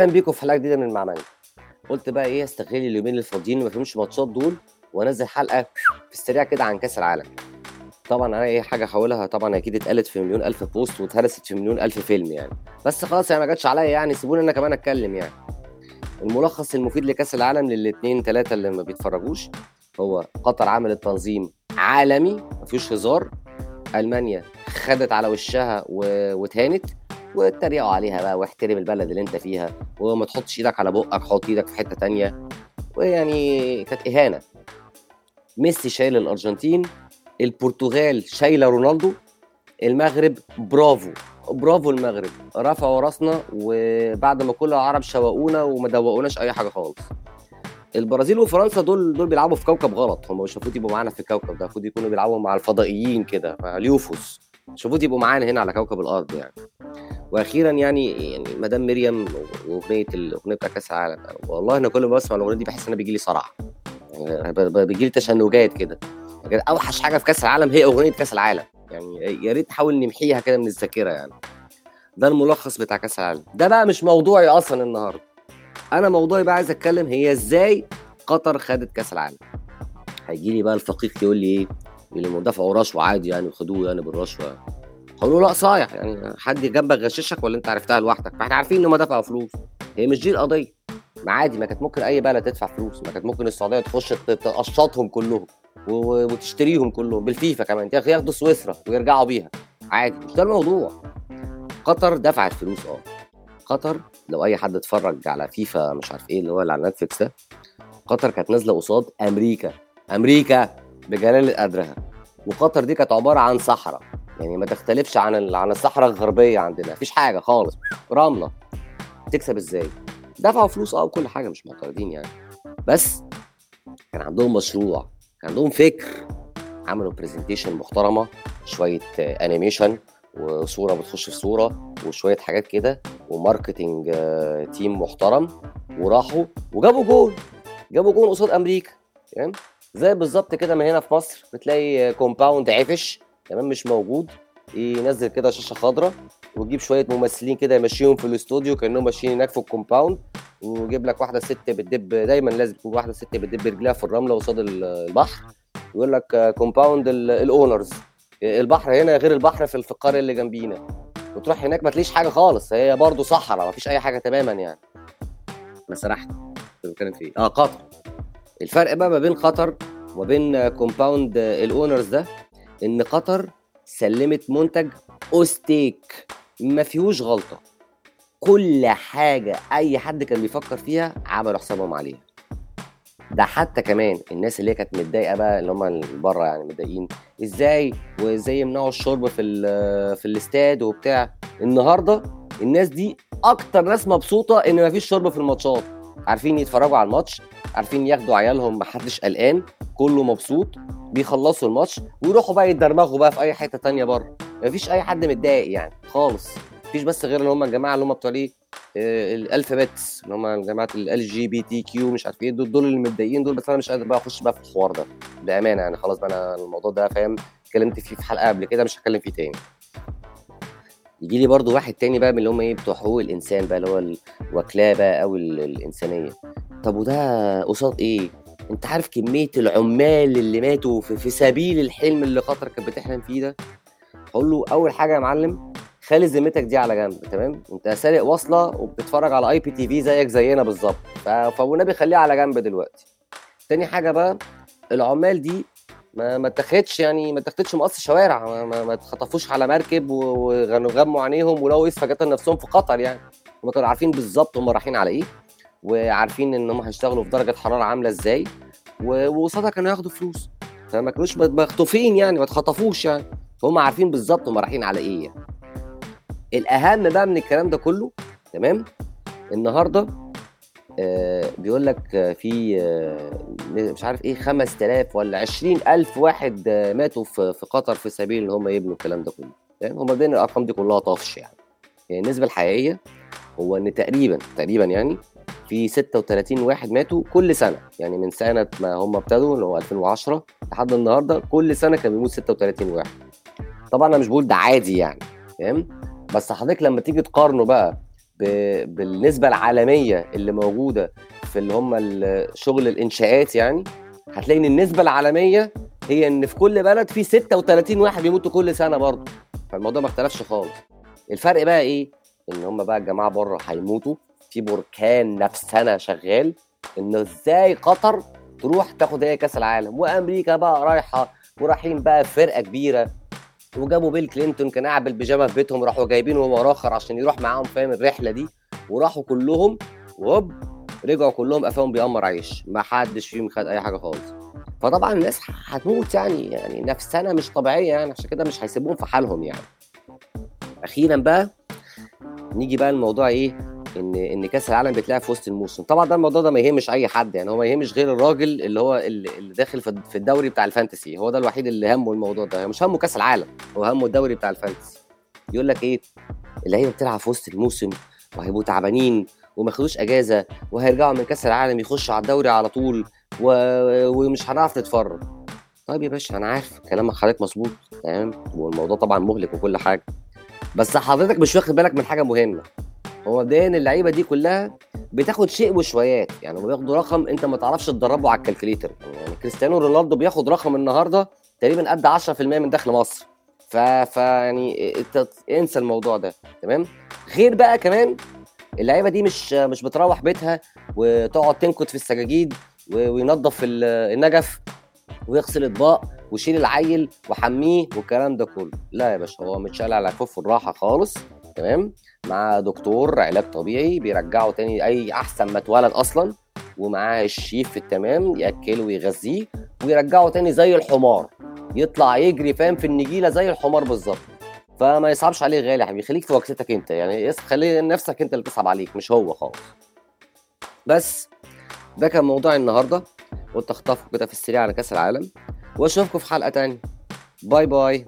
أهلا بيكم في حلقة جديدة من المعمل. قلت بقى إيه استغل اليومين الفاضيين اللي ما فيهمش ماتشات دول وأنزل حلقة في السريع كده عن كأس العالم. طبعا أنا اي حاجة أحاولها طبعا أكيد اتقالت في مليون ألف post واتهرست في مليون ألف فيلم يعني. بس خلاص يعني ما جاتش عليا يعني سيبوني أنا كمان أتكلم يعني. الملخص المفيد لكأس العالم للاثنين ثلاثة اللي ما بيتفرجوش هو قطر عملت تنظيم عالمي ما فيهوش هزار. ألمانيا خدت على وشها و... واتهانت واتريقوا عليها بقى واحترم البلد اللي انت فيها وما تحطش إيدك على بقك حط إيدك في حتة تانية. ويعني كانت إهانة. ميسي شايل الأرجنتين البرتغال شايلة رونالدو المغرب برافو. برافو المغرب. رفعوا راسنا وبعد ما كل العرب شوقونا وما دوقوناش أي حاجة خالص. البرازيل وفرنسا دول دول بيلعبوا في كوكب غلط. هم مش المفروض يبقوا معانا في الكوكب ده المفروض يكونوا بيلعبوا مع الفضائيين كده مع اليوفوس. المفروض يبقوا معانا هنا على كوكب الأرض يعني. وأخيرا يعني يعني مدام مريم وأغنية الاغنيه بتاع كأس العالم والله أنا كل ما بسمع الأغنية دي بحس إن أنا بيجي لي صرع. يعني بيجي لي تشنجات كده. يعني أوحش حاجة في كأس العالم هي أغنية كأس العالم. يعني يا ريت نحاول نمحيها كده من الذاكرة يعني. ده الملخص بتاع كأس العالم. ده بقى مش موضوعي أصلا النهارده. أنا موضوعي بقى عايز أتكلم هي إزاي قطر خدت كأس العالم. هيجي لي بقى الفقيق يقول لي إيه؟ يقول لي دفعوا رشوه عادي يعني وخدوه يعني بالرشوة. له لا صايع يعني حد جنبك غششك ولا انت عرفتها لوحدك؟ فاحنا عارفين إن هم دفعوا فلوس. هي مش دي القضية. ما عادي ما كانت ممكن أي بلد تدفع فلوس. ما كانت ممكن السعودية تخش تقشطهم كلهم وتشتريهم كلهم بالفيفا كمان. ياخدوا سويسرا ويرجعوا بيها. عادي مش ده الموضوع. قطر دفعت فلوس آه. قطر لو أي حد اتفرج على فيفا مش عارف إيه اللي هو اللي على نتفليكس ده قطر كانت نازلة قصاد أمريكا. أمريكا! بجلاله قدرها وقطر دي كانت عبارة عن صحراء. يعني ما تختلفش عن عن الصحراء الغربية عندنا. مفيش حاجة خالص. رملة. تكسب إزاي؟ دفعوا فلوس آه وكل حاجة مش معترضين يعني. بس كان عندهم مشروع كان عندهم فكر. عملوا presentation محترمة شوية animation وصورة بتخش في صورة وشوية حاجات كده و marketing team محترم. وراحوا وجابوا جول جابوا جول قصاد أمريكا. تمام؟ زي بالظبط كده من هنا في مصر بتلاقي compound عفش تمام مش موجود. ينزل كده شاشة خضراء ويجيب شوية ممثلين كده يمشيهم في الاستوديو كأنهم ماشيين هناك في ال compound ويجيب لك واحدة ست بتدب دايما لازم تكون واحدة ست بتدب رجليها في الرملة قصاد البحر. يقول لك compound ال owners البحر هنا غير البحر في القريه اللي جنبينا. وتروح هناك ما تلاقيش حاجة خالص هي برضه صحراء ما فيش أي حاجة تماما يعني. أنا سرحت بتكلم في إيه آه قطر. الفرق بقى ما بين قطر وما بين compound ال owners ده إن قطر سلمت منتج أوستيك ما فيهوش غلطة. كل حاجة أي حد كان بيفكر فيها عملوا حسابهم عليها. ده حتى كمان الناس اللي كانت متضايقة بقى اللي هم بره يعني متضايقين إزاي وإزاي يمنعوا الشرب في في الاستاد وبتاع. النهارده الناس دي أكتر ناس مبسوطة إن مفيش شرب في الماتشات. عارفين يتفرجوا على الماتش عارفين ياخدوا عيالهم محدش قلقان كله مبسوط بيخلصوا الماتش ويروحوا بقى يتدرمغوا بقى في أي حتة تانية بره. مفيش أي حد متضايق يعني خالص. مفيش بس غير اللي هم الجماعة اللي هم بتوع إيه ال alphabets اللي هم جماعة ال GBTQ مش عارف إيه دول دول اللي متضايقين دول بس أنا مش قادر بقى أخش بقى في الحوار ده. بأمانة يعني خلاص بقى أنا الموضوع ده فاهم اتكلمت فيه في حلقة قبل كده مش هتكلم فيه تاني. يجي لي برضو واحد تاني بقى من اللي هم إيه بتوع حقوق الإنسان بقى اللي هو الوكلاء بقى أو الإنسانية. طب وده قصاد إيه؟ أنت عارف كمية العمال اللي ماتوا في, في سبيل الحلم اللي قطر كانت بتحلم فيه ده؟ هقول له أول حاجة يا معلم خلي ذمتك دي على جنب تمام؟ أنت سارق واصله وبتتفرج على اي بي تي في زيك زينا بالظبط. فالنبي خليها على جنب دلوقتي. تاني حاجة بقى العمال دي ما ما اتاخدش يعني ما اتاخدش مقص شوارع ما, ما, ما اتخطفوش على مركب وغموا عينيهم ولو إيه فجأة نفسهم في قطر يعني. هم كانوا عارفين بالظبط هم رايحين على إيه وعارفين إن هم هيشتغلوا في درجة حرارة عاملة إزاي وقصادها كانوا ياخدوا فلوس. فما كانوش مخطوفين يعني ما اتخطفوش يعني. فهم عارفين بالظبط هم رايحين على إيه يعني. الأهم بقى من الكلام ده كله تمام؟ النهارده بيقول لك في آه مش عارف إيه 5000 ولا 20000 واحد آه ماتوا في, قطر في سبيل إن هم يبنوا الكلام ده كله. تمام هم بين الأرقام دي كلها طفش يعني. يعني النسبة الحقيقية هو إن تقريبا تقريبا يعني في 36 واحد ماتوا كل سنة. يعني من سنة ما هم ابتدوا اللي هو 2010 لحد النهارده كل سنة كان بيموت 36 واحد. طبعا أنا مش بقول ده عادي يعني فاهم؟ بس حضرتك لما تيجي تقارنه بقى بالنسبة العالمية اللي موجودة في اللي هم شغل الإنشاءات يعني هتلاقي إن النسبة العالمية هي إن في كل بلد في 36 واحد بيموتوا كل سنة برضه. فالموضوع ما اختلفش خالص. الفرق بقى إيه؟ إن هم بقى الجماعة بره هيموتوا. في بركان نفسنا شغال. إن إزاي قطر تروح تاخد هي كأس العالم وأمريكا بقى رايحة ورايحين بقى فرقة كبيرة. وجابوا بيل كلينتون كان قاعد بالبيجامة في بيتهم راحوا جايبينه هو اخر عشان يروح معاهم فاهم؟ الرحلة دي. وراحوا كلهم وهوب رجعوا كلهم قفاهم بيأمر عيش. ما حدش فيهم خد أي حاجة خالص. فطبعا الناس هتموت يعني يعني نفسنا مش طبيعية يعني عشان كده مش هيسيبوهم في حالهم يعني. أخيرا بقى نيجي بقى الموضوع إيه؟ إن إن كأس العالم بيتلعب في وسط الموسم. طبعا ده الموضوع ده ما يهمش أي حد يعني هو ما يهمش غير الراجل اللي هو اللي داخل في الدوري بتاع الفانتسي. هو ده الوحيد اللي همه الموضوع ده. مش همه كأس العالم هو همه الدوري بتاع ال fantasy. يقول لك إيه؟ اللعيبة بتلعب في وسط الموسم وهيبقوا تعبانين وما خدوش أجازة وهيرجعوا من كأس العالم يخشوا على الدوري على طول و... ومش هنعرف نتفرج. طيب يا باشا أنا عارف كلامك حضرتك مظبوط تمام؟ والموضوع طبعا مهلك وكل حاجة. بس حضرتك مش واخد بالك من حاجة مهمة. هو مبدئيا اللعيبة دي كلها بتاخد شيء وشويات يعني بياخدوا رقم أنت ما تعرفش تضربه على ال calculator يعني كريستيانو رونالدو بياخد رقم النهارده تقريبا قد 10% من دخل مصر. ف... ف يعني انسى الموضوع ده تمام؟ غير بقى كمان اللعيبة دي مش مش بتروح بيتها وتقعد تنكت في السجاجيد وينظف النجف ويغسل اطباق ويشيل العيل وحميه والكلام ده كله. لا يا باشا هو متشال على كف الراحه خالص. تمام؟ مع دكتور علاج طبيعي بيرجعه تاني أي أحسن ما اتولد أصلا ومعاه الشيف في التمام يأكله ويغذيه ويرجعه تاني زي الحمار. يطلع يجري فاهم؟ في النجيلة زي الحمار بالظبط. فما يصعبش عليه غالي يا حبيبي. خليك في وكستك أنت يعني خلي نفسك أنت اللي تصعب عليك مش هو خالص. بس ده كان موضوع النهارده. قلت أخطفكم كده في السريع على كأس العالم. وأشوفكم في حلقة تانية. bye bye.